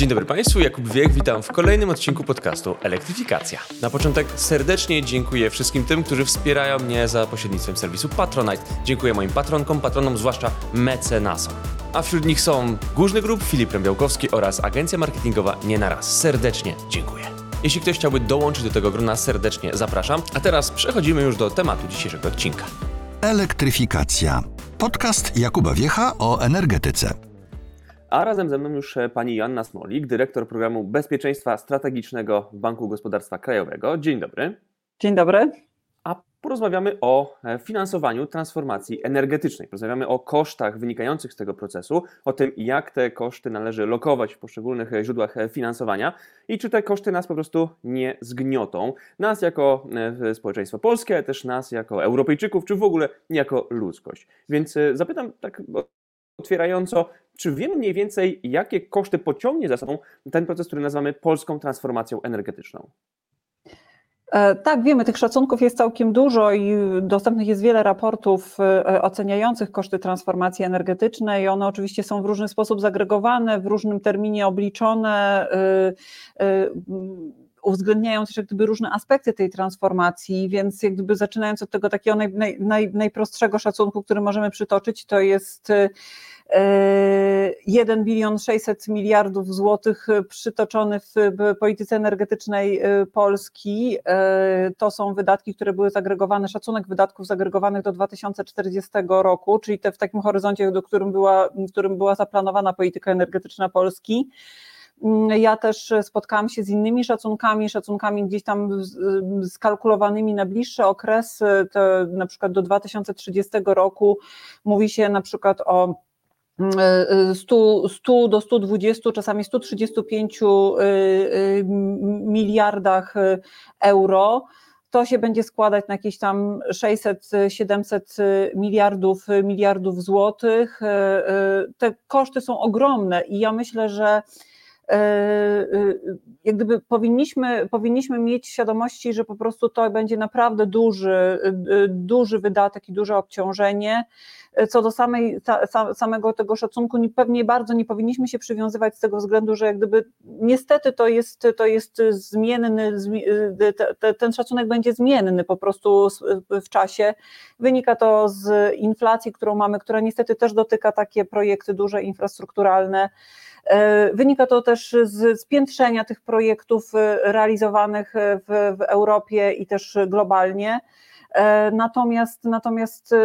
Dzień dobry Państwu, Jakub Wiek, witam w kolejnym odcinku podcastu Elektryfikacja. Na początek serdecznie dziękuję wszystkim tym, którzy wspierają mnie za pośrednictwem serwisu Patronite. Dziękuję moim patronkom, patronom, zwłaszcza mecenasom. A wśród nich są Górzny Grup, Filip Rębiałkowski oraz agencja marketingowa Nie Naraz. Serdecznie dziękuję. Jeśli ktoś chciałby dołączyć do tego grona, serdecznie zapraszam. A teraz przechodzimy już do tematu dzisiejszego odcinka. Elektryfikacja. Podcast Jakuba Wiecha o energetyce. A razem ze mną już e, pani Joanna Smolik, dyrektor programu Bezpieczeństwa Strategicznego Banku Gospodarstwa Krajowego. Dzień dobry. Dzień dobry. A porozmawiamy o e, finansowaniu transformacji energetycznej. Porozmawiamy o kosztach wynikających z tego procesu, o tym, jak te koszty należy lokować w poszczególnych e, źródłach finansowania i czy te koszty nas po prostu nie zgniotą. Nas jako społeczeństwo polskie, też nas jako Europejczyków, czy w ogóle jako ludzkość. Więc zapytam tak otwierająco, czy wiemy mniej więcej, jakie koszty pociągnie za sobą ten proces, który nazywamy polską transformacją energetyczną? E, tak, wiemy, tych szacunków jest całkiem dużo i dostępnych jest wiele raportów e, oceniających koszty transformacji energetycznej. One oczywiście są w różny sposób zagregowane, w różnym terminie obliczone e, uwzględniają też jak gdyby różne aspekty tej transformacji, więc jak gdyby zaczynając od tego takiego naj, naj, najprostszego szacunku, który możemy przytoczyć, to jest 1 bilion 600 miliardów złotych przytoczony w polityce energetycznej y, Polski. Y, to są wydatki, które były zagregowane, szacunek wydatków zagregowanych do 2040 roku, czyli te w takim horyzoncie, do którym była, w którym była zaplanowana polityka energetyczna Polski. Mm, ja też spotkałam się z innymi szacunkami, szacunkami gdzieś tam skalkulowanymi na bliższe okresy, to na przykład do 2030 roku mówi się na przykład o 100, 100 do 120, czasami 135 y, y, miliardach euro. To się będzie składać na jakieś tam 600-700 miliardów, miliardów złotych. Y, te koszty są ogromne i ja myślę, że jak gdyby powinniśmy, powinniśmy mieć świadomości, że po prostu to będzie naprawdę duży, duży wydatek i duże obciążenie. Co do samej, samego tego szacunku, pewnie bardzo nie powinniśmy się przywiązywać z tego względu, że jak gdyby niestety to jest, to jest zmienny, ten szacunek będzie zmienny po prostu w czasie. Wynika to z inflacji, którą mamy, która niestety też dotyka takie projekty duże, infrastrukturalne. E, wynika to też z spiętrzenia tych projektów realizowanych w, w Europie i też globalnie. E, natomiast, natomiast e,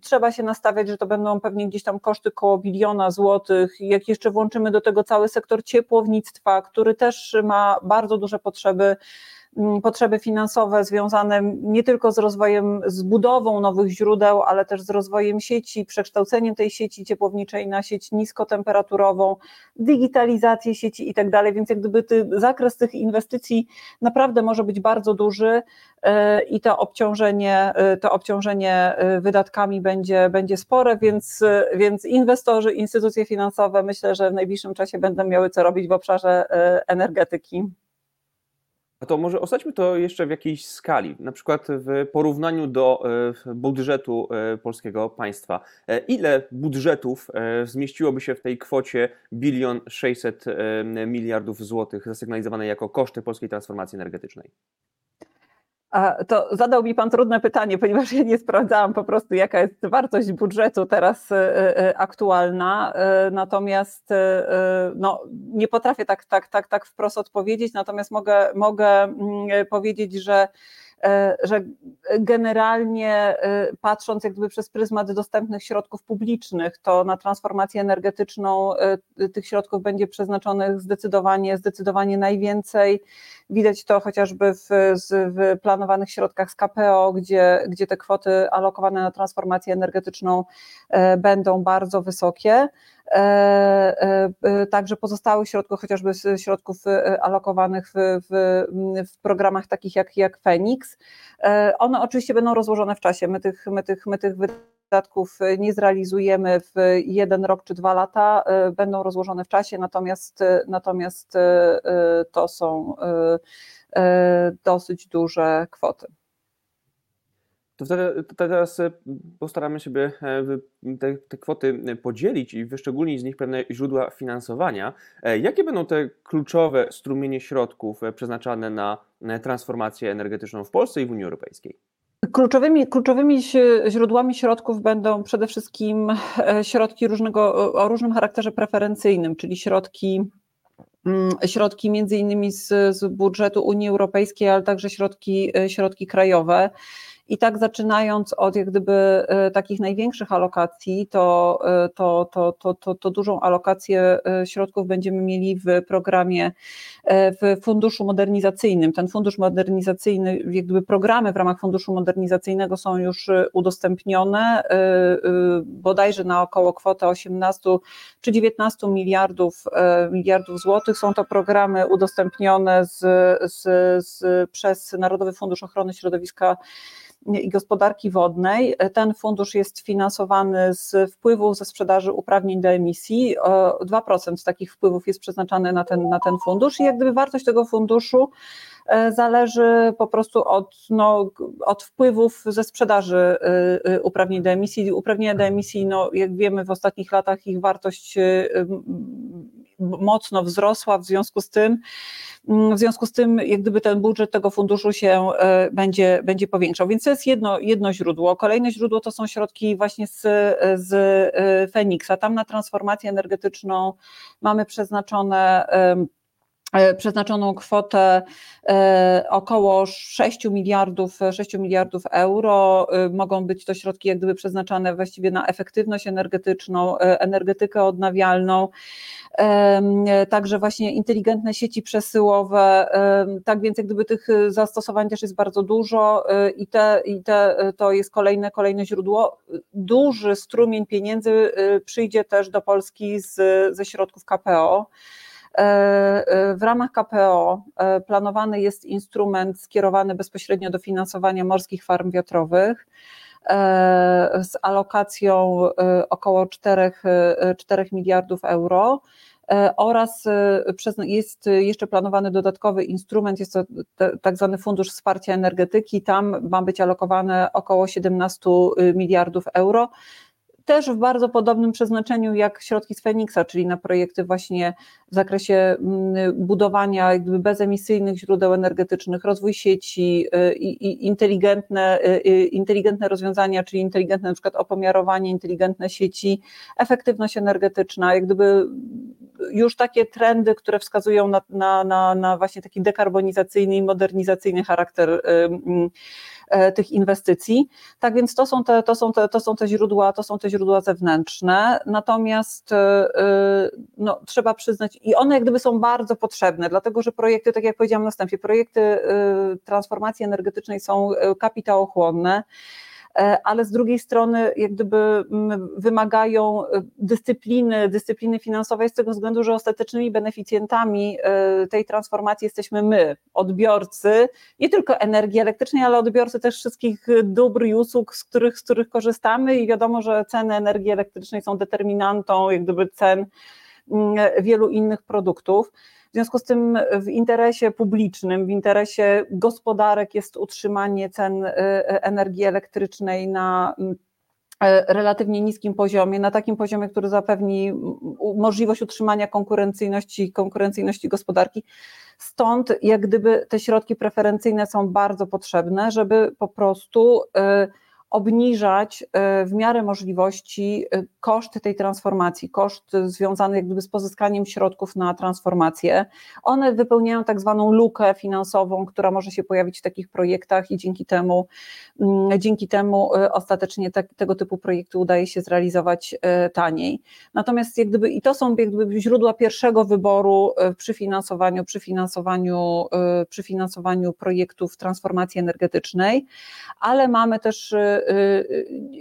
trzeba się nastawiać, że to będą pewnie gdzieś tam koszty koło biliona złotych. Jak jeszcze włączymy do tego cały sektor ciepłownictwa, który też ma bardzo duże potrzeby potrzeby finansowe związane nie tylko z rozwojem, z budową nowych źródeł, ale też z rozwojem sieci, przekształceniem tej sieci ciepłowniczej na sieć niskotemperaturową, digitalizację sieci i tak dalej, więc jak gdyby ty, zakres tych inwestycji naprawdę może być bardzo duży e, i to obciążenie, e, to obciążenie e, wydatkami będzie, będzie spore, więc, więc inwestorzy, instytucje finansowe myślę, że w najbliższym czasie będą miały co robić w obszarze energetyki. A to może osadźmy to jeszcze w jakiejś skali, na przykład w porównaniu do e, budżetu e, polskiego państwa. E, ile budżetów zmieściłoby się w tej kwocie bilion 600 miliardów złotych zasygnalizowanej jako koszty polskiej transformacji energetycznej? To zadał mi Pan trudne pytanie, ponieważ ja nie sprawdzałam po prostu, jaka jest wartość budżetu teraz e, e, aktualna. E, natomiast no, nie potrafię tak, tak, tak, tak wprost odpowiedzieć, natomiast mogę, mogę mm, powiedzieć, że że generalnie e, patrząc jak gdyby przez pryzmat dostępnych środków publicznych, to na transformację energetyczną e, tych środków będzie przeznaczonych zdecydowanie, zdecydowanie najwięcej. Widać to chociażby w, w planowanych środkach z KPO, gdzie, gdzie te kwoty alokowane na transformację energetyczną będą bardzo wysokie. E, e, e, także pozostałych środków, chociażby środków alokowanych w, w, w programach takich jak, jak Fenix. One oczywiście będą rozłożone w czasie. My tych, my tych, my tych wydatków nie zrealizujemy w jeden rok czy dwa lata, będą rozłożone w czasie, natomiast, natomiast to są dosyć duże kwoty. To teraz e, postaramy się by e, te, te, kwoty podzielić i wyszczególnić z nich pewne źródła finansowania. E, jakie będą te kluczowe strumienie środków przeznaczane na transformację energetyczną w Polsce i w Unii Europejskiej? Kluczowymi, kluczowymi źródłami środków będą przede wszystkim środki różnego, o różnym charakterze preferencyjnym, czyli środki mm, środki między innymi z, z budżetu Unii Europejskiej, ale także środki, środki krajowe. I tak zaczynając od jak gdyby e, takich największych alokacji, to, e, to, to, to, to, to dużą alokację e, środków będziemy mieli w programie, w funduszu modernizacyjnym. Ten fundusz modernizacyjny, jak gdyby programy w ramach funduszu modernizacyjnego są już udostępnione, bodajże na około kwotę 18 czy 19 miliardów, miliardów złotych. Są to programy udostępnione z, z, z, przez Narodowy Fundusz Ochrony Środowiska i Gospodarki Wodnej. Ten fundusz jest finansowany z wpływów ze sprzedaży uprawnień do emisji. 2% takich wpływów jest przeznaczane na ten, na ten fundusz i jak gdyby wartość tego funduszu e, zależy po prostu od, no, od wpływów ze sprzedaży e, e, uprawnień do emisji. Uprawnienia do emisji, no, jak wiemy, w ostatnich latach ich wartość mocno wzrosła, w związku z tym Mm, w związku z tym, jak gdyby ten budżet tego funduszu się e, będzie, będzie powiększał. Więc to jest jedno, jedno źródło. Kolejne źródło to są środki właśnie z, z e, Feniksa. Tam na transformację energetyczną mamy przeznaczone przeznaczoną kwotę około 6 miliardów, 6 miliardów euro. Mogą być to środki jak gdyby przeznaczane właściwie na efektywność energetyczną, energetykę odnawialną także właśnie inteligentne sieci przesyłowe, tak więc jak gdyby tych zastosowań też jest bardzo dużo i, te, i te, to jest kolejne, kolejne źródło. Duży strumień pieniędzy przyjdzie też do Polski z, ze środków KPO. W ramach KPO planowany jest instrument skierowany bezpośrednio do finansowania morskich farm wiatrowych z alokacją około 4, 4 miliardów euro. E, oraz e, jest jeszcze planowany dodatkowy instrument, jest to tak zwany Fundusz Wsparcia Energetyki, tam ma być alokowane około 17 y, miliardów euro też w bardzo podobnym przeznaczeniu jak środki z Feniksa, czyli na projekty właśnie w zakresie mm, budowania jakby bezemisyjnych źródeł energetycznych, rozwój sieci y, i inteligentne, y, y, inteligentne rozwiązania, czyli inteligentne na przykład opomiarowanie, inteligentne sieci, efektywność energetyczna, jak gdyby już takie trendy, które wskazują na, na, na, na właśnie taki dekarbonizacyjny i modernizacyjny charakter E, tych inwestycji. Tak więc to są te, to są te, to są te źródła, to są te źródła zewnętrzne, natomiast e, e, no, trzeba przyznać, i one jak gdyby są bardzo potrzebne, dlatego że projekty, tak jak powiedziałam na wstępie, projekty transformacji energetycznej są kapitałochłonne. E, ale z drugiej strony jak gdyby wymagają e, dyscypliny, dyscypliny finansowej z tego względu, że ostatecznymi beneficjentami e, tej transformacji jesteśmy my, odbiorcy, nie tylko energii elektrycznej, ale odbiorcy też wszystkich dóbr i usług, z których, z których korzystamy i wiadomo, że ceny energii elektrycznej są determinantą jak gdyby cen wielu innych produktów. W związku z tym w interesie publicznym, w interesie gospodarek jest utrzymanie cen y, energii elektrycznej na mm, e, relatywnie niskim poziomie, na takim poziomie, który zapewni możliwość utrzymania konkurencyjności, konkurencyjności gospodarki. Stąd jak gdyby te środki preferencyjne są bardzo potrzebne, żeby po prostu y, obniżać e, w miarę możliwości e, koszty tej transformacji, koszt związany jak gdyby z pozyskaniem środków na transformację. One wypełniają tak zwaną lukę finansową, która może się pojawić w takich projektach i dzięki temu, mm, dzięki temu e, ostatecznie te, tego typu projekty udaje się zrealizować taniej. Natomiast jak gdyby, i to są jak gdyby źródła pierwszego wyboru przy finansowaniu, przy finansowaniu, przy finansowaniu projektów transformacji energetycznej, ale mamy też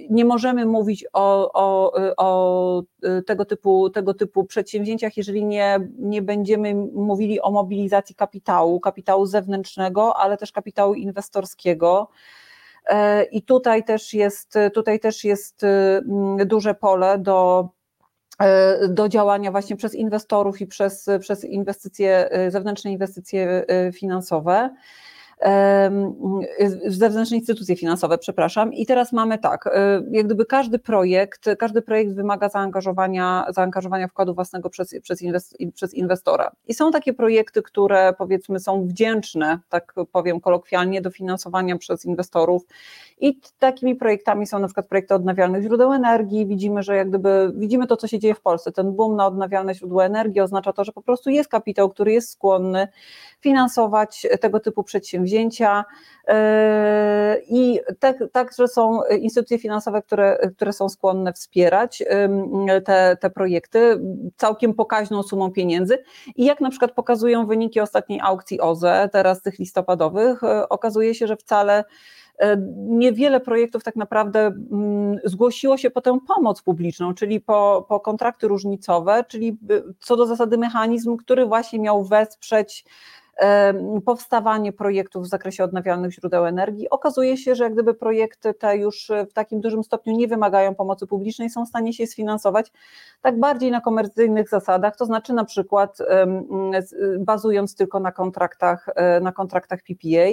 nie możemy mówić o, o, o tego, typu, tego typu przedsięwzięciach, jeżeli nie, nie będziemy mówili o mobilizacji kapitału, kapitału zewnętrznego, ale też kapitału inwestorskiego. E, I tutaj też jest, tutaj też jest y, duże pole do, e, do działania właśnie przez inwestorów i przez, przez inwestycje, zewnętrzne inwestycje finansowe. Zewnętrzne instytucje finansowe, przepraszam. I teraz mamy tak, jak gdyby każdy projekt, każdy projekt wymaga zaangażowania, zaangażowania wkładu własnego przez, przez, inwest, przez inwestora. I są takie projekty, które powiedzmy są wdzięczne, tak powiem kolokwialnie, do finansowania przez inwestorów. I takimi projektami są na przykład projekty odnawialnych źródeł energii. Widzimy, że jak gdyby widzimy to, co się dzieje w Polsce. Ten boom na odnawialne źródła energii oznacza to, że po prostu jest kapitał, który jest skłonny finansować tego typu przedsięwzięcia. Yy, I tak, także są instytucje finansowe, które, które są skłonne wspierać yy, te, te projekty całkiem pokaźną sumą pieniędzy. I jak na przykład pokazują wyniki ostatniej aukcji OZE, teraz tych listopadowych, yy, okazuje się, że wcale niewiele projektów tak naprawdę mm, zgłosiło się po tę pomoc publiczną, czyli po, po kontrakty różnicowe, czyli co do zasady mechanizm, który właśnie miał wesprzeć powstawanie projektów w zakresie odnawialnych źródeł energii. Okazuje się, że jak gdyby projekty te już w takim dużym stopniu nie wymagają pomocy publicznej, są w stanie się sfinansować tak bardziej na komercyjnych zasadach, to znaczy na przykład bazując tylko na kontraktach, e, na kontraktach PPA.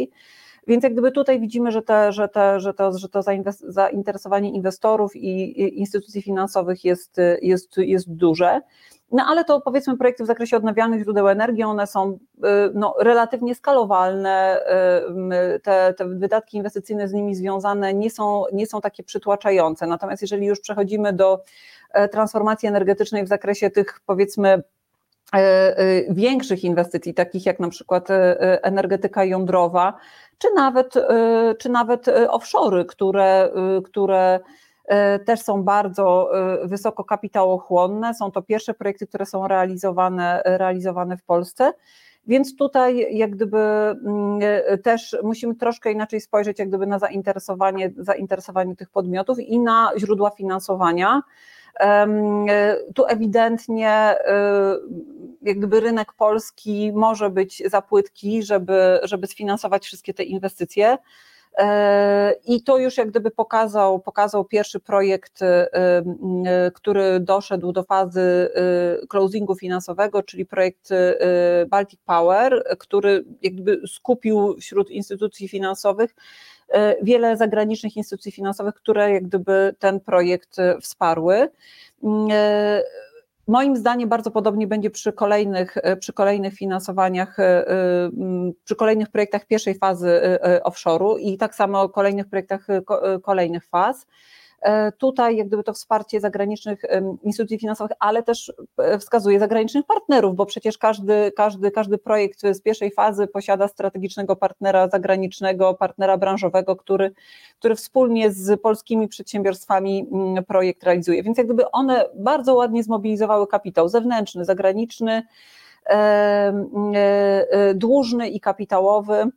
Więc jak gdyby tutaj widzimy, że, te, że, te, że to, że to zainteresowanie inwestorów i instytucji finansowych jest, jest, jest duże. No ale to powiedzmy projekty w zakresie odnawialnych źródeł energii, one są y, no, relatywnie skalowalne, y, te, te wydatki inwestycyjne z nimi związane nie są, nie są takie przytłaczające. Natomiast jeżeli już przechodzimy do e, transformacji energetycznej w zakresie tych powiedzmy e, e, większych inwestycji, takich jak na przykład energetyka jądrowa, czy nawet, czy nawet offshory, które, które E, też są bardzo wysoko kapitałochłonne. Są to pierwsze projekty, które są realizowane, realizowane w Polsce. Więc tutaj jak gdyby mm, też musimy troszkę inaczej spojrzeć jak gdyby na zainteresowanie, zainteresowanie tych podmiotów i na źródła finansowania. Tu ewidentnie jak gdyby rynek polski może być za płytki, żeby, żeby sfinansować wszystkie te inwestycje. E, I to już jak gdyby pokazał, pokazał pierwszy projekt, e, e, który doszedł do fazy closingu finansowego, czyli projekt Baltic Power, który jakby skupił wśród instytucji finansowych wiele zagranicznych instytucji finansowych, które jak gdyby ten projekt wsparły. Moim zdaniem bardzo podobnie będzie przy kolejnych, e, przy kolejnych finansowaniach, e, e, przy kolejnych projektach pierwszej fazy offshore'u i tak samo kolejnych projektach kolejnych faz. E, tutaj jak gdyby to wsparcie zagranicznych instytucji finansowych, ale też e, wskazuje zagranicznych partnerów, bo przecież każdy, każdy, każdy projekt z pierwszej fazy posiada strategicznego partnera zagranicznego, partnera branżowego, który, który wspólnie z polskimi przedsiębiorstwami mm, projekt realizuje. Więc jak gdyby one bardzo ładnie zmobilizowały kapitał zewnętrzny, zagraniczny, e, dłużny i kapitałowy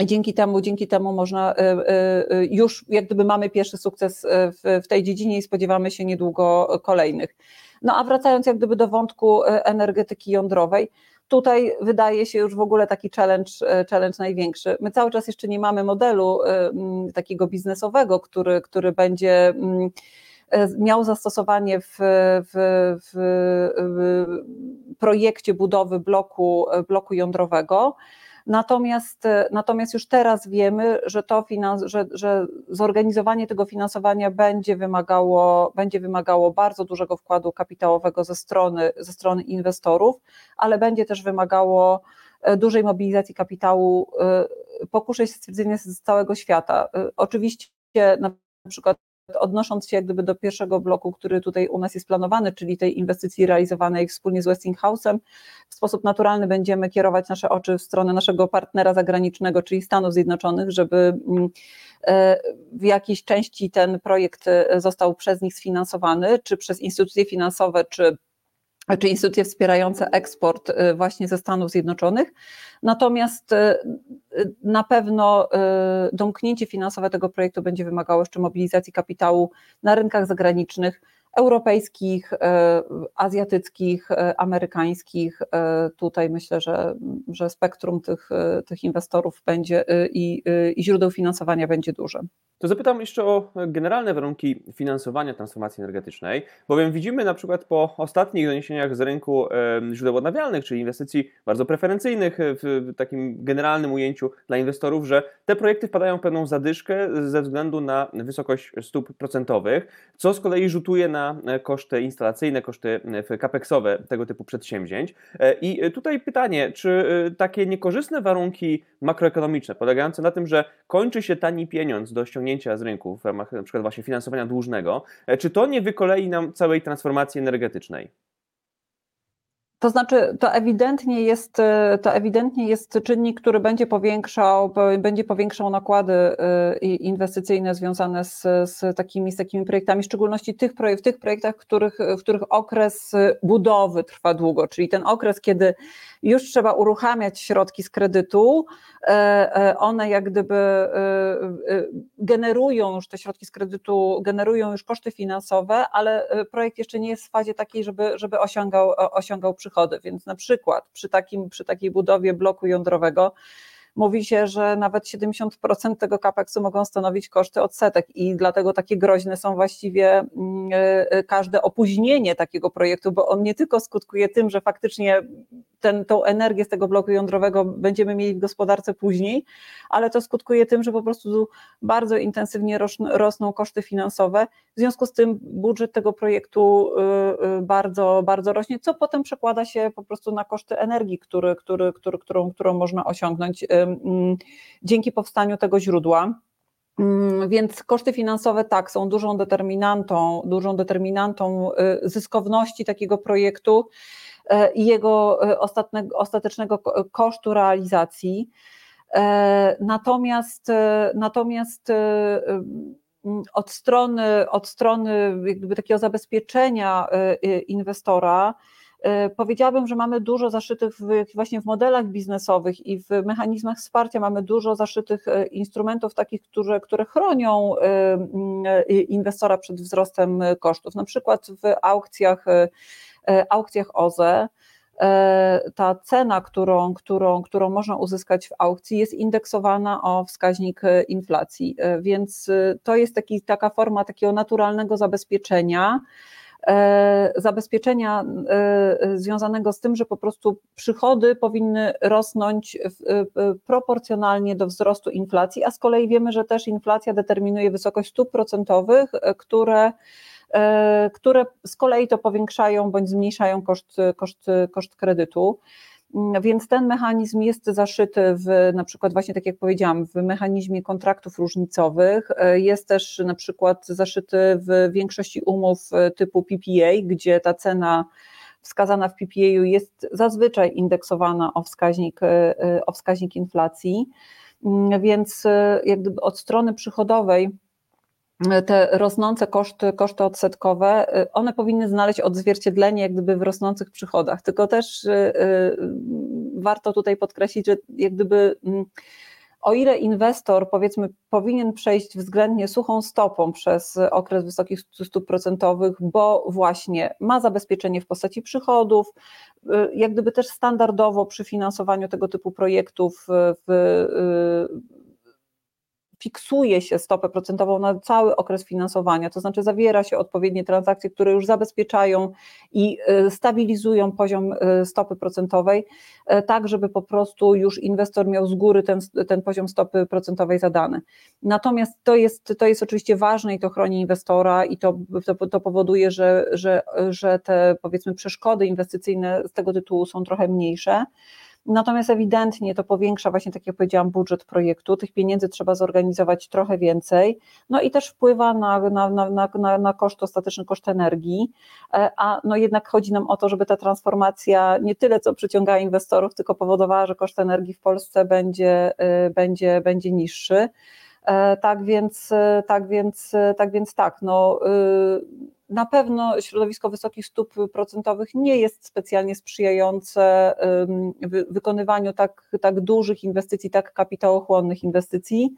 Dzięki temu, dzięki temu można, y, y, y, już jak gdyby mamy pierwszy sukces w, w tej dziedzinie i spodziewamy się niedługo kolejnych. No a wracając jak gdyby do wątku energetyki jądrowej, tutaj wydaje się już w ogóle taki challenge, challenge największy. My cały czas jeszcze nie mamy modelu takiego biznesowego, który, który będzie miał zastosowanie w, w, w projekcie budowy bloku, bloku jądrowego. Natomiast, natomiast już teraz wiemy, że, to finans, że, że zorganizowanie tego finansowania będzie wymagało, będzie wymagało bardzo dużego wkładu kapitałowego ze strony, ze strony inwestorów, ale będzie też wymagało e, dużej mobilizacji kapitału. E, pokuszę się stwierdzenia z całego świata. E, oczywiście na przykład odnosząc się jak gdyby do pierwszego bloku, który tutaj u nas jest planowany, czyli tej inwestycji realizowanej wspólnie z Westinghouse'em, w sposób naturalny będziemy kierować nasze oczy w stronę naszego partnera zagranicznego, czyli Stanów Zjednoczonych, żeby mm, e, w jakiejś części ten projekt e, został przez nich sfinansowany, czy przez instytucje finansowe, czy czy instytucje wspierające eksport y, właśnie ze Stanów Zjednoczonych. Natomiast y, y, na pewno domknięcie finansowe tego projektu będzie wymagało jeszcze mobilizacji kapitału na rynkach zagranicznych, europejskich, azjatyckich, amerykańskich. Tutaj myślę, że, że spektrum tych, tych inwestorów będzie i, i źródeł finansowania będzie duże. To zapytam jeszcze o generalne warunki finansowania transformacji energetycznej, bowiem widzimy na przykład po ostatnich doniesieniach z rynku źródeł odnawialnych, czyli inwestycji bardzo preferencyjnych w takim generalnym ujęciu dla inwestorów, że te projekty wpadają w pewną zadyszkę ze względu na wysokość stóp procentowych, co z kolei rzutuje na koszty instalacyjne, koszty capexowe tego typu przedsięwzięć. I tutaj pytanie, czy takie niekorzystne warunki makroekonomiczne polegające na tym, że kończy się tani pieniądz do ściągnięcia z rynku w ramach na przykład właśnie finansowania dłużnego, e, czy to nie wykolei nam całej transformacji energetycznej? To znaczy, to ewidentnie jest, e, to ewidentnie jest czynnik, który będzie powiększał, będzie powiększał nakłady e, inwestycyjne związane z, z, takimi, z takimi projektami, w szczególności tych, w tych projektach, w których, w których okres budowy trwa długo, czyli ten okres, kiedy już trzeba uruchamiać środki z kredytu, e, one jak gdyby generują już te środki z kredytu, generują już koszty finansowe, ale projekt jeszcze nie jest w fazie takiej, żeby, żeby osiągał, osiągał przychody przychody. Więc na przykład przy, takim, przy takiej budowie bloku jądrowego mówi się, że nawet 70% tego kapeksu mogą stanowić koszty odsetek i dlatego takie groźne są właściwie mm, e, każde opóźnienie takiego projektu, bo on nie tylko skutkuje tym, że faktycznie ten, tą energię z tego bloku jądrowego będziemy mieli w gospodarce później, ale to skutkuje tym, że po prostu bardzo intensywnie rosną koszty finansowe. W związku z tym budżet tego projektu y, y, bardzo, bardzo rośnie, co potem przekłada się po prostu na koszty energii, który, który, który, którą, którą można osiągnąć mm, dzięki powstaniu tego źródła. Mm, więc koszty finansowe tak są dużą determinantą, dużą determinantą y, zyskowności takiego projektu. I jego ostatecznego kosztu realizacji. Natomiast, natomiast od strony, od strony jakby takiego zabezpieczenia inwestora, Powiedziałabym, że mamy dużo zaszytych w, właśnie w modelach biznesowych i w mechanizmach wsparcia, mamy dużo zaszytych instrumentów takich, które, które chronią inwestora przed wzrostem kosztów. Na przykład w aukcjach aukcjach OZE ta cena, którą, którą, którą można uzyskać w aukcji, jest indeksowana o wskaźnik inflacji. Więc to jest taki, taka forma takiego naturalnego zabezpieczenia. Zabezpieczenia związanego z tym, że po prostu przychody powinny rosnąć proporcjonalnie do wzrostu inflacji, a z kolei wiemy, że też inflacja determinuje wysokość stóp procentowych, które E, które z kolei to powiększają bądź zmniejszają koszt, koszt, koszt kredytu. Mm, więc ten mechanizm jest zaszyty w na przykład właśnie tak jak powiedziałam, w mechanizmie kontraktów różnicowych, e, jest też na przykład zaszyty w większości umów e, typu PPA, gdzie ta cena wskazana w PPA jest zazwyczaj indeksowana o wskaźnik, o wskaźnik inflacji. Mm, więc jak gdyby od strony przychodowej te rosnące koszty, koszty odsetkowe, y, one powinny znaleźć odzwierciedlenie jak gdyby w rosnących przychodach. Tylko też y, y, warto tutaj podkreślić, że jak gdyby mm, o ile inwestor powiedzmy powinien przejść względnie suchą stopą przez okres wysokich stóp procentowych, bo właśnie ma zabezpieczenie w postaci przychodów, jak gdyby też standardowo przy finansowaniu tego typu projektów w, fiksuje się stopę procentową na cały okres finansowania, to znaczy zawiera się odpowiednie transakcje, które już zabezpieczają i y, stabilizują poziom y, stopy procentowej, y, tak żeby po prostu już inwestor miał z góry ten, ten poziom stopy procentowej zadany. Natomiast to jest, to jest oczywiście ważne i to chroni inwestora i to, to, to powoduje, że, że, że te powiedzmy przeszkody inwestycyjne z tego tytułu są trochę mniejsze. Natomiast ewidentnie to powiększa właśnie, tak jak powiedziałam, budżet projektu. Tych pieniędzy trzeba zorganizować trochę więcej. No i też wpływa na, na, na, na, na koszt, ostateczny koszt energii. E, a no jednak chodzi nam o to, żeby ta transformacja nie tyle co przyciągała inwestorów, tylko powodowała, że koszt energii w Polsce będzie, e, będzie, będzie niższy. E, tak więc, tak więc, tak więc tak, no na pewno środowisko wysokich stóp procentowych nie jest specjalnie sprzyjające wykonywaniu tak, tak dużych inwestycji, tak kapitałochłonnych inwestycji.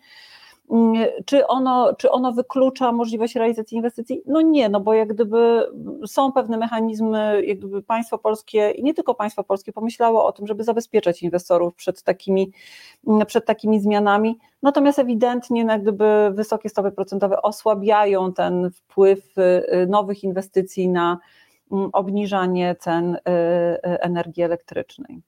Czy ono, czy ono wyklucza możliwość realizacji inwestycji? No nie, no bo jak gdyby są pewne mechanizmy, jak gdyby państwo polskie i nie tylko państwo polskie pomyślało o tym, żeby zabezpieczać inwestorów przed takimi, przed takimi zmianami. Natomiast ewidentnie no jak gdyby wysokie stopy procentowe osłabiają ten wpływ y, nowych inwestycji na mm, obniżanie cen y, y, energii elektrycznej.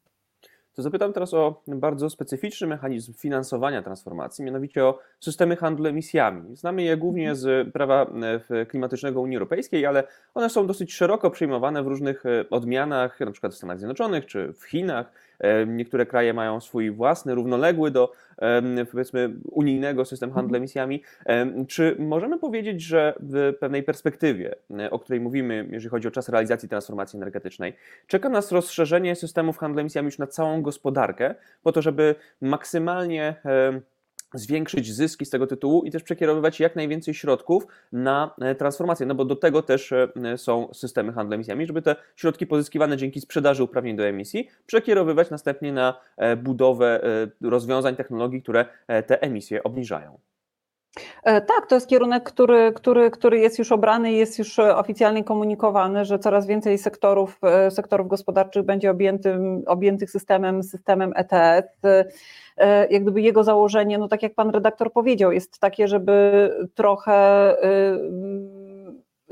To zapytam teraz o bardzo specyficzny mechanizm finansowania transformacji, mianowicie o systemy handlu emisjami. Znamy je głównie z prawa e, klimatycznego Unii Europejskiej, ale one są dosyć szeroko przyjmowane w różnych e, odmianach, na przykład w Stanach Zjednoczonych czy w Chinach. E, niektóre kraje mają swój własny, równoległy do powiedzmy unijnego system handlu mhm. emisjami. Czy możemy powiedzieć, że w pewnej perspektywie, o której mówimy, jeżeli chodzi o czas realizacji transformacji energetycznej, czeka nas rozszerzenie systemów handlu emisjami już na całą gospodarkę, po to, żeby maksymalnie zwiększyć zyski z tego tytułu i też przekierowywać jak najwięcej środków na e, transformację, no bo do tego też e, są systemy handlu emisjami, żeby te środki pozyskiwane dzięki sprzedaży uprawnień do emisji przekierowywać następnie na e, budowę rozwiązań, technologii, które te emisje obniżają. Tak, to jest kierunek, który, który, który jest już obrany i jest już oficjalnie komunikowany, że coraz więcej sektorów, sektorów gospodarczych będzie objętym, objętych systemem, systemem ETS. E, jak gdyby jego założenie, no tak jak pan redaktor powiedział, jest takie, żeby trochę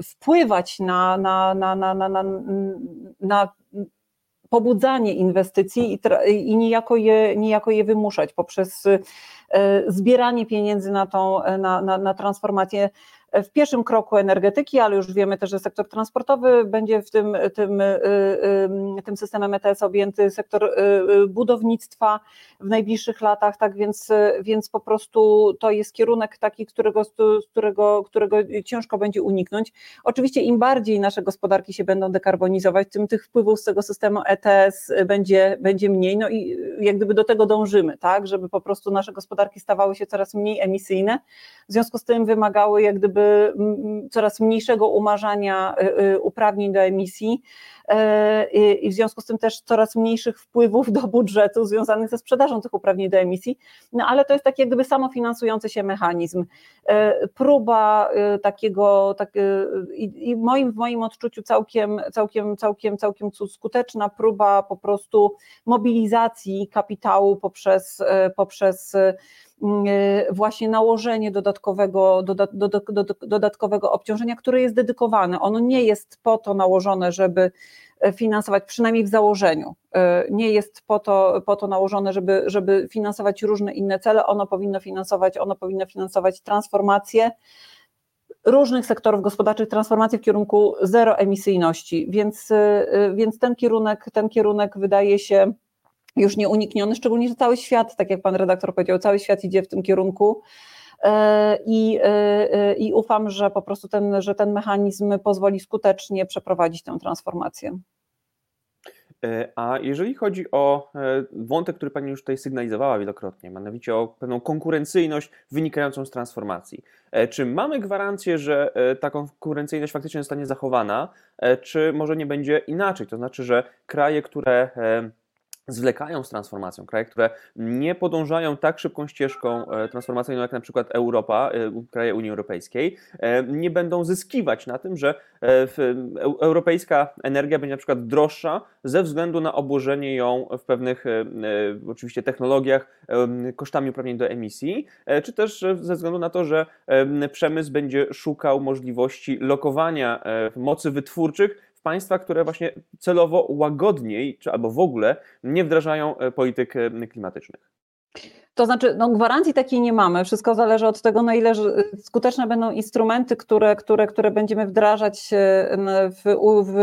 wpływać na, na, na, na, na, na, na pobudzanie inwestycji i, i niejako, je, niejako je wymuszać poprzez y, zbieranie pieniędzy na, tą, na, na, na transformację w pierwszym kroku energetyki, ale już wiemy też, że sektor transportowy będzie w tym, tym, y, y, tym systemem ETS objęty, sektor y, budownictwa w najbliższych latach, tak więc, więc po prostu to jest kierunek taki, którego, którego, którego ciężko będzie uniknąć. Oczywiście im bardziej nasze gospodarki się będą dekarbonizować, tym tych wpływów z tego systemu ETS będzie, będzie mniej, no i jak gdyby do tego dążymy, tak, żeby po prostu nasze gospodarki stawały się coraz mniej emisyjne, w związku z tym wymagały jak gdyby coraz mniejszego umarzania y, y, uprawnień do emisji i w związku z tym też coraz mniejszych wpływów do budżetu związanych ze sprzedażą tych uprawnień do emisji, no ale to jest taki jak gdyby samofinansujący się mechanizm. E, próba y, takiego, tak, i moim, w moim odczuciu całkiem, całkiem, całkiem, całkiem skuteczna próba po prostu mobilizacji kapitału poprzez, e, poprzez e, właśnie nałożenie dodatkowego, dodatkowego obciążenia, które jest dedykowane. Ono nie jest po to nałożone, żeby e, finansować, przynajmniej w założeniu, e, nie jest po to, po to nałożone, żeby, żeby finansować różne inne cele, ono powinno finansować, ono powinno finansować transformację różnych sektorów gospodarczych, transformację w kierunku zeroemisyjności, więc, więc ten kierunek, ten kierunek wydaje się już nieunikniony, szczególnie, że cały świat, tak jak pan redaktor powiedział, cały świat idzie w tym kierunku. E, I, e, e, I ufam, że po prostu ten, że ten mechanizm pozwoli skutecznie przeprowadzić tę transformację. A jeżeli chodzi o wątek, który Pani już tutaj sygnalizowała wielokrotnie, mianowicie o pewną konkurencyjność wynikającą z transformacji, czy mamy gwarancję, że ta konkurencyjność faktycznie zostanie zachowana, czy może nie będzie inaczej? To znaczy, że kraje, które zwlekają z transformacją, kraje, które nie podążają tak szybką ścieżką e, transformacyjną jak na przykład Europa, e, kraje Unii Europejskiej, e, nie będą zyskiwać na tym, że europejska energia będzie na przykład droższa ze względu na obłożenie ją w pewnych oczywiście technologiach kosztami uprawnień do emisji, czy też ze względu na to, że przemysł będzie szukał możliwości lokowania mocy wytwórczych państwa, które właśnie celowo łagodniej, czy albo w ogóle nie wdrażają e, polityk e, klimatycznych. To znaczy, no, gwarancji takiej nie mamy. Wszystko zależy od tego, na ile skuteczne będą instrumenty, które, które, które będziemy wdrażać e, w, w,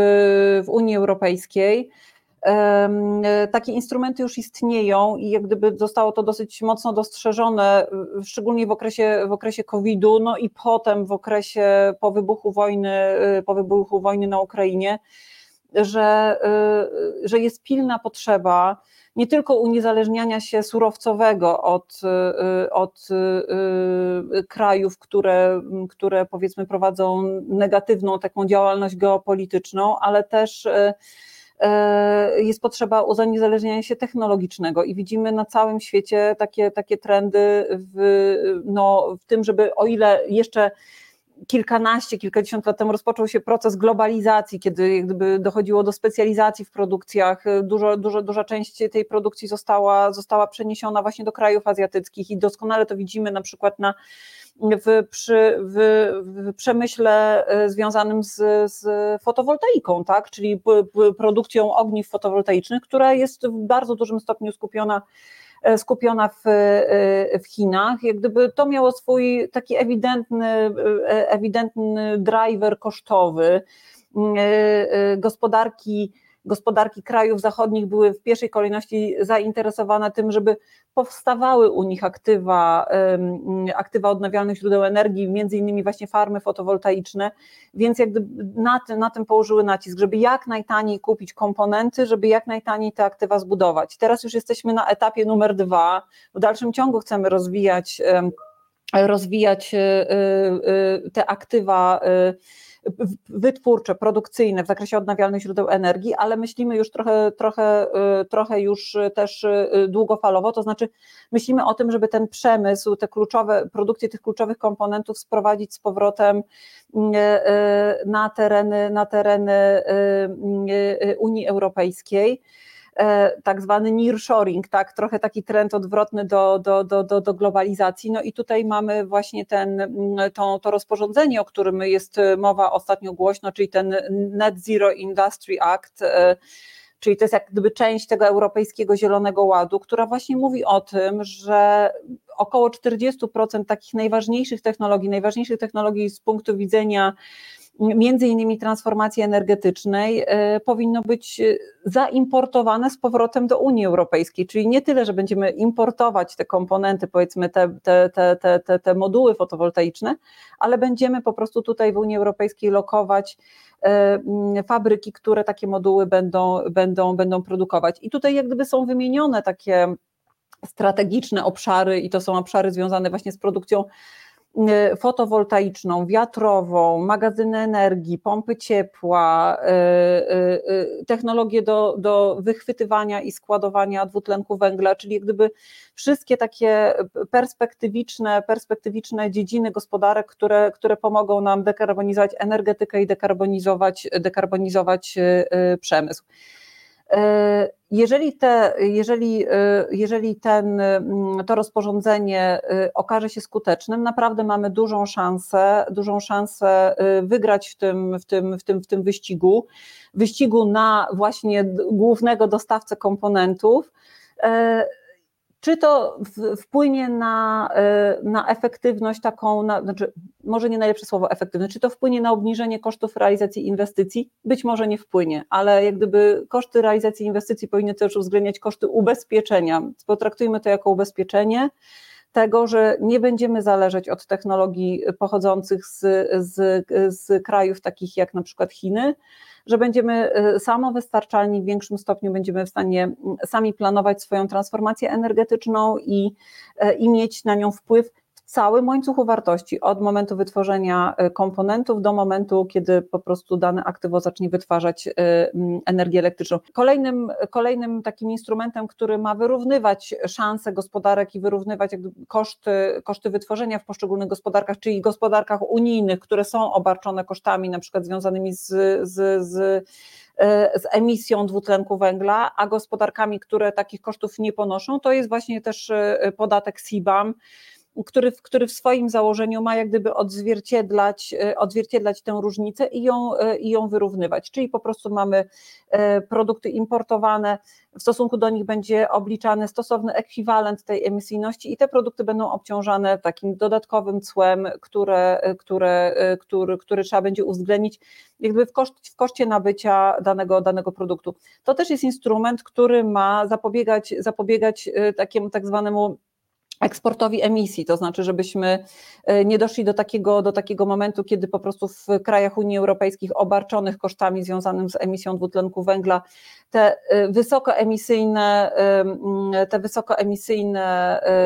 w Unii Europejskiej. Takie instrumenty już istnieją i jak gdyby zostało to dosyć mocno dostrzeżone, szczególnie w okresie, w okresie COVID-u, no i potem w okresie po wybuchu wojny, y, po wybuchu wojny na Ukrainie, że, y, że jest pilna potrzeba nie tylko uniezależniania się surowcowego od, od krajów, które, które powiedzmy prowadzą negatywną taką działalność geopolityczną, ale też e, jest potrzeba uzależnienia się technologicznego i widzimy na całym świecie takie, takie trendy w, no, w tym, żeby o ile jeszcze kilkanaście, kilkadziesiąt lat temu rozpoczął się proces globalizacji, kiedy jak gdyby dochodziło do specjalizacji w produkcjach. Dużo, dużo, duża część tej produkcji została, została przeniesiona właśnie do krajów azjatyckich i doskonale to widzimy na przykład na w, przy, w, w przemyśle e, związanym z, z fotowoltaiką, tak? czyli p, p, produkcją ogniw fotowoltaicznych, która jest w bardzo dużym stopniu skupiona E, skupiona w, e, w Chinach. Jak gdyby to miało swój taki ewidentny, ewidentny driver kosztowy gospodarki gospodarki krajów zachodnich były w pierwszej kolejności zainteresowane tym, żeby powstawały u nich aktywa, aktywa odnawialnych źródeł energii, między innymi właśnie farmy fotowoltaiczne, więc jak na tym, na tym położyły nacisk, żeby jak najtaniej kupić komponenty, żeby jak najtaniej te aktywa zbudować. Teraz już jesteśmy na etapie numer dwa, w dalszym ciągu chcemy rozwijać rozwijać y, y, y, te aktywa wytwórcze, produkcyjne w zakresie odnawialnych źródeł energii, ale myślimy już trochę, trochę, y, trochę już też y, długofalowo, to znaczy myślimy o tym, żeby ten przemysł, te kluczowe, produkcję tych kluczowych komponentów sprowadzić z powrotem y, na tereny, na tereny Unii Europejskiej. E, tak zwany nearshoring, tak, trochę taki trend odwrotny do, do, do, do, do globalizacji. No i tutaj mamy właśnie ten, mm, to, to rozporządzenie, o którym jest mowa ostatnio głośno, czyli ten Net Zero Industry Act, e, czyli to jest jak gdyby część tego Europejskiego Zielonego Ładu, która właśnie mówi o tym, że około 40% takich najważniejszych technologii, najważniejszych technologii z punktu widzenia między innymi transformacji energetycznej e, powinno być e, zaimportowane z powrotem do Unii Europejskiej, czyli nie tyle, że będziemy importować te komponenty, powiedzmy te, te, te, te, te moduły fotowoltaiczne, ale będziemy po prostu tutaj w Unii Europejskiej lokować e, fabryki, które takie moduły będą, będą, będą produkować. I tutaj jak gdyby są wymienione takie strategiczne obszary i to są obszary związane właśnie z produkcją fotowoltaiczną, wiatrową, magazyny energii, pompy ciepła, y, y, technologie do, do wychwytywania i składowania dwutlenku węgla, czyli jak gdyby wszystkie takie perspektywiczne, perspektywiczne dziedziny gospodarek, które, które pomogą nam dekarbonizować energetykę i dekarbonizować, dekarbonizować przemysł. E, jeżeli, te, jeżeli, e, jeżeli ten, mm, to rozporządzenie e, okaże się skutecznym, naprawdę mamy dużą szansę, dużą szansę wygrać w tym, w tym, w tym, w tym wyścigu, wyścigu na właśnie głównego dostawcę komponentów czy to wpłynie na, y, na efektywność taką, na, znaczy może nie najlepsze słowo efektywność, czy to wpłynie na obniżenie kosztów realizacji inwestycji? Być może nie wpłynie, ale jak gdyby koszty realizacji inwestycji powinny też uwzględniać koszty ubezpieczenia. Potraktujmy to jako ubezpieczenie tego, że nie będziemy zależeć od technologii pochodzących z, z, z krajów takich jak na przykład Chiny, że będziemy y, samowystarczalni w większym stopniu, będziemy w stanie mm, sami planować swoją transformację energetyczną i, e, i mieć na nią wpływ całym łańcuchu wartości, od momentu wytworzenia e, komponentów do momentu, kiedy po prostu dane aktywo zacznie wytwarzać e, energię elektryczną. Kolejnym, kolejnym takim instrumentem, który ma wyrównywać szanse gospodarek i wyrównywać koszty, koszty wytworzenia w poszczególnych gospodarkach, czyli gospodarkach unijnych, które są obarczone kosztami na przykład związanymi z, z, z e, z emisją dwutlenku węgla, a gospodarkami, które takich kosztów nie ponoszą, to jest właśnie też podatek CBAM, który, który w swoim założeniu ma jak gdyby odzwierciedlać, e, odzwierciedlać tę różnicę i ją, e, i ją wyrównywać. Czyli po prostu mamy e, produkty importowane, w stosunku do nich będzie obliczany stosowny ekwiwalent tej emisyjności i te produkty będą obciążane takim dodatkowym cłem, które, które, który, który trzeba będzie uwzględnić jakby w, koszt, w koszcie nabycia danego, danego produktu. To też jest instrument, który ma zapobiegać, zapobiegać takiemu tak zwanemu eksportowi emisji, to znaczy, żebyśmy e, nie doszli do takiego, do takiego momentu, kiedy po prostu w krajach Unii Europejskiej obarczonych kosztami związanym z emisją dwutlenku węgla te e, wysokoemisyjne, e, te wysokoemisyjne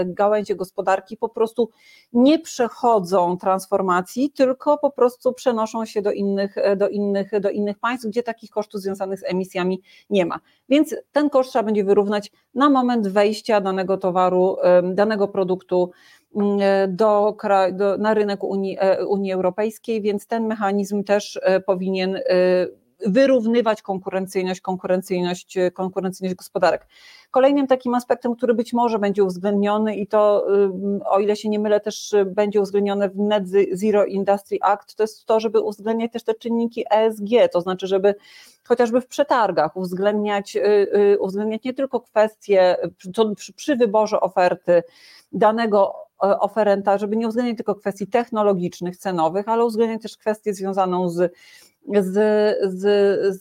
gałęzie gospodarki po prostu nie przechodzą transformacji, tylko po prostu przenoszą się do innych, do innych, do innych państw, gdzie takich kosztów związanych z emisjami nie ma. Więc ten koszt trzeba będzie wyrównać na moment wejścia danego towaru, danego produktu mm, e, do, do, na rynek Unii, e, Unii Europejskiej, więc ten mechanizm też e, powinien wyrównywać konkurencyjność, konkurencyjność, konkurencyjność gospodarek. Kolejnym takim aspektem, który być może będzie uwzględniony i to, o ile się nie mylę, też będzie uwzględnione w Net Zero Industry Act, to jest to, żeby uwzględniać też te czynniki ESG, to znaczy, żeby chociażby w przetargach uwzględniać, uwzględniać nie tylko kwestie przy, przy wyborze oferty danego oferenta, żeby nie uwzględniać tylko kwestii technologicznych, cenowych, ale uwzględniać też kwestię związaną z z, z,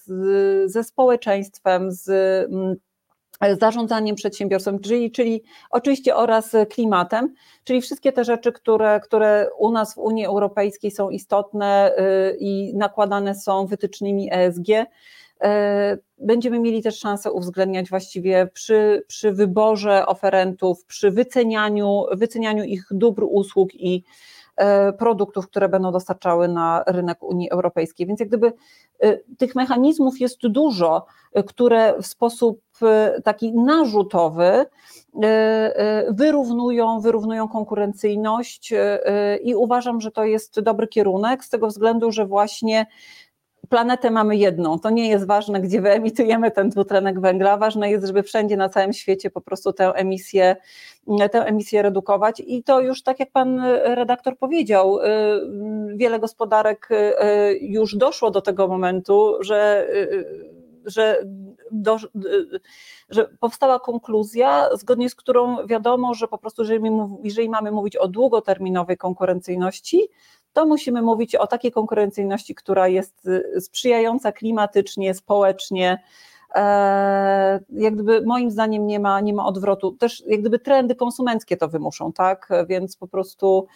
z, ze społeczeństwem, z mm, zarządzaniem przedsiębiorstwem, czyli, czyli oczywiście oraz klimatem, czyli wszystkie te rzeczy, które, które u nas w Unii Europejskiej są istotne y, i nakładane są wytycznymi ESG. Y, będziemy mieli też szansę uwzględniać właściwie przy, przy wyborze oferentów, przy wycenianiu, wycenianiu ich dóbr, usług i, produktów, które będą dostarczały na rynek Unii Europejskiej. Więc jak gdyby e, tych mechanizmów jest dużo, e, które w sposób taki narzutowy wyrównują, wyrównują konkurencyjność i uważam, że to jest dobry kierunek z tego względu, że właśnie planetę mamy jedną. To nie jest ważne, gdzie wyemitujemy ten dwutlenek węgla. Ważne jest, żeby wszędzie na całym świecie po prostu tę emisję, tę emisję redukować. I to już tak jak pan redaktor powiedział, y, wiele gospodarek y, już doszło do tego momentu, że y, że, do, że powstała konkluzja, zgodnie z którą wiadomo, że po prostu, jeżeli, jeżeli mamy mówić o długoterminowej konkurencyjności, to musimy mówić o takiej konkurencyjności, która jest y, sprzyjająca klimatycznie, społecznie. E, jak gdyby moim zdaniem nie ma, nie ma odwrotu. Też jak gdyby trendy konsumenckie to wymuszą, tak? Więc po prostu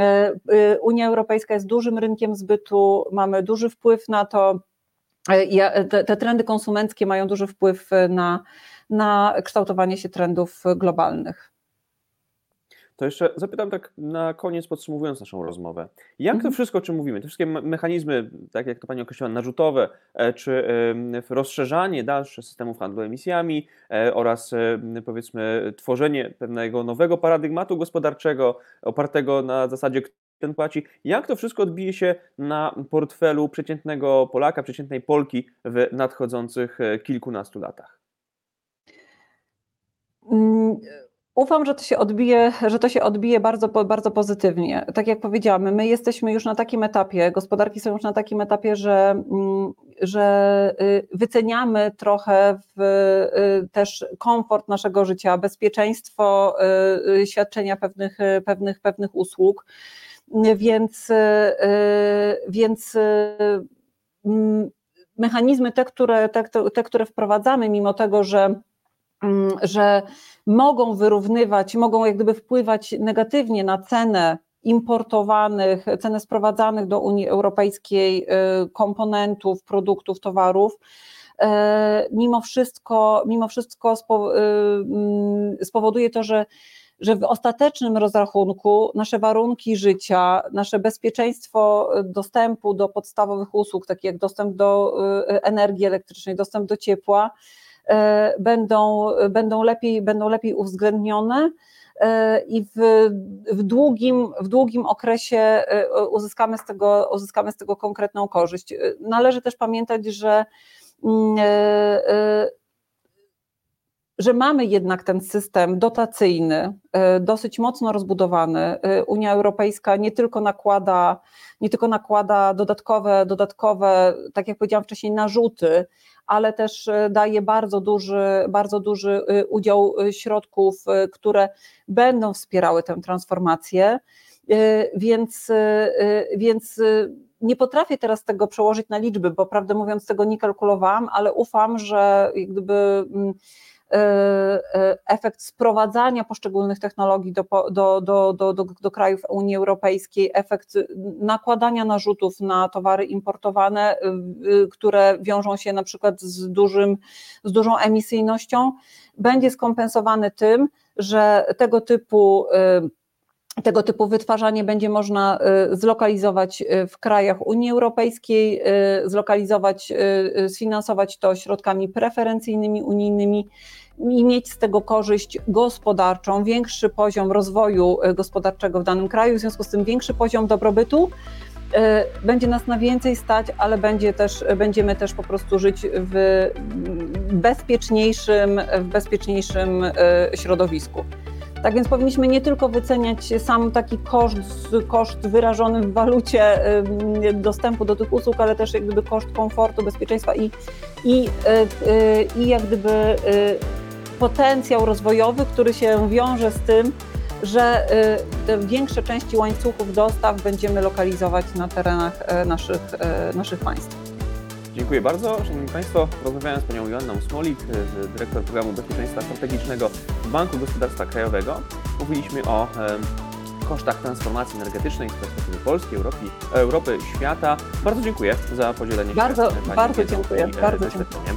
e, y, Unia Europejska jest dużym rynkiem zbytu, mamy duży wpływ na to. E, te trendy konsumenckie mają duży wpływ na, na kształtowanie się trendów globalnych. To jeszcze zapytam tak na koniec, podsumowując naszą rozmowę. Jak to mhm. wszystko, o czym mówimy, te wszystkie mechanizmy, tak jak to Pani określiła, narzutowe, e, czy rozszerzanie dalsze systemów handlu emisjami e, oraz powiedzmy tworzenie pewnego nowego paradygmatu gospodarczego opartego na zasadzie ten płaci. Jak to wszystko odbije się na portfelu przeciętnego Polaka, przeciętnej Polki w nadchodzących e, kilkunastu latach? Ufam, że to się odbije, że to się odbije bardzo, bardzo pozytywnie. Tak jak powiedziałam, my jesteśmy już na takim etapie, gospodarki są już na takim etapie, że, mm, że y, wyceniamy trochę w, y, też komfort naszego życia, bezpieczeństwo y, świadczenia pewnych, pewnych, pewnych usług. Więc, więc mm, mechanizmy te które, te, te, które wprowadzamy, mimo tego, że że mogą wyrównywać, mogą jak gdyby wpływać negatywnie na cenę importowanych, cenę sprowadzanych do Unii Europejskiej y, komponentów, produktów, towarów. Y, mimo wszystko, mimo wszystko y, mm, spowoduje to, że że w ostatecznym rozrachunku nasze warunki życia, nasze bezpieczeństwo dostępu do podstawowych usług, takich jak dostęp do energii elektrycznej, dostęp do ciepła, E, będą, będą, lepiej, będą lepiej uwzględnione e, i w, w, długim, w długim okresie e, uzyskamy z, tego, uzyskamy z tego konkretną korzyść. Należy też pamiętać, że mm, że mamy jednak ten system dotacyjny dosyć mocno rozbudowany. Unia Europejska nie tylko nakłada, nie tylko nakłada dodatkowe, dodatkowe, tak jak powiedziałam wcześniej, narzuty ale też e, daje bardzo duży, bardzo duży udział środków, które będą wspierały tę transformację. Więc, więc nie potrafię teraz tego przełożyć na liczby, bo prawdę mówiąc tego nie kalkulowałam, ale ufam, że gdyby mm, efekt sprowadzania poszczególnych technologii do, do, do, do, do, do krajów Unii Europejskiej, efekt nakładania narzutów na towary importowane, y, y, które wiążą się na przykład z, dużym, z dużą emisyjnością, będzie skompensowany tym, że tego typu y, tego typu wytwarzanie będzie można y, zlokalizować y, w krajach Unii Europejskiej, y, zlokalizować, y, y, sfinansować to środkami preferencyjnymi unijnymi i mieć z tego korzyść gospodarczą, większy poziom rozwoju y, gospodarczego w danym kraju, w związku z tym większy poziom dobrobytu. y, Będzie nas na więcej stać, ale będzie też, będziemy też po prostu żyć w bezpieczniejszym, w bezpieczniejszym y, środowisku. Tak więc powinniśmy nie tylko wyceniać sam taki koszt, koszt wyrażony w walucie dostępu do tych usług, ale też jak gdyby koszt komfortu, bezpieczeństwa i, i, i jak gdyby potencjał rozwojowy, który się wiąże z tym, że y, te większe części łańcuchów dostaw będziemy lokalizować na terenach e, naszych, e, naszych państw. Dziękuję bardzo. Szanowni Państwo, rozmawiałem z Panią Joanną Smolik, y, dyrektor programu bezpieczeństwa strategicznego Banku Gospodarstwa Krajowego. Mówiliśmy o kosztach transformacji energetycznej z perspektywy Polski, Europy, Europy, świata. Bardzo dziękuję za podzielenie Bardzo- się Pani bardzo wiedzą dziękuję, i e, bardzo doświadczeniem.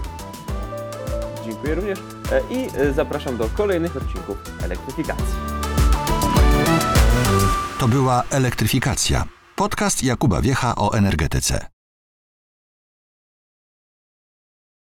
Dziękuję również e, i e, zapraszam do kolejnych odcinków elektryfikacji. To była Elektryfikacja. Podcast Jakuba Wiecha o energetyce.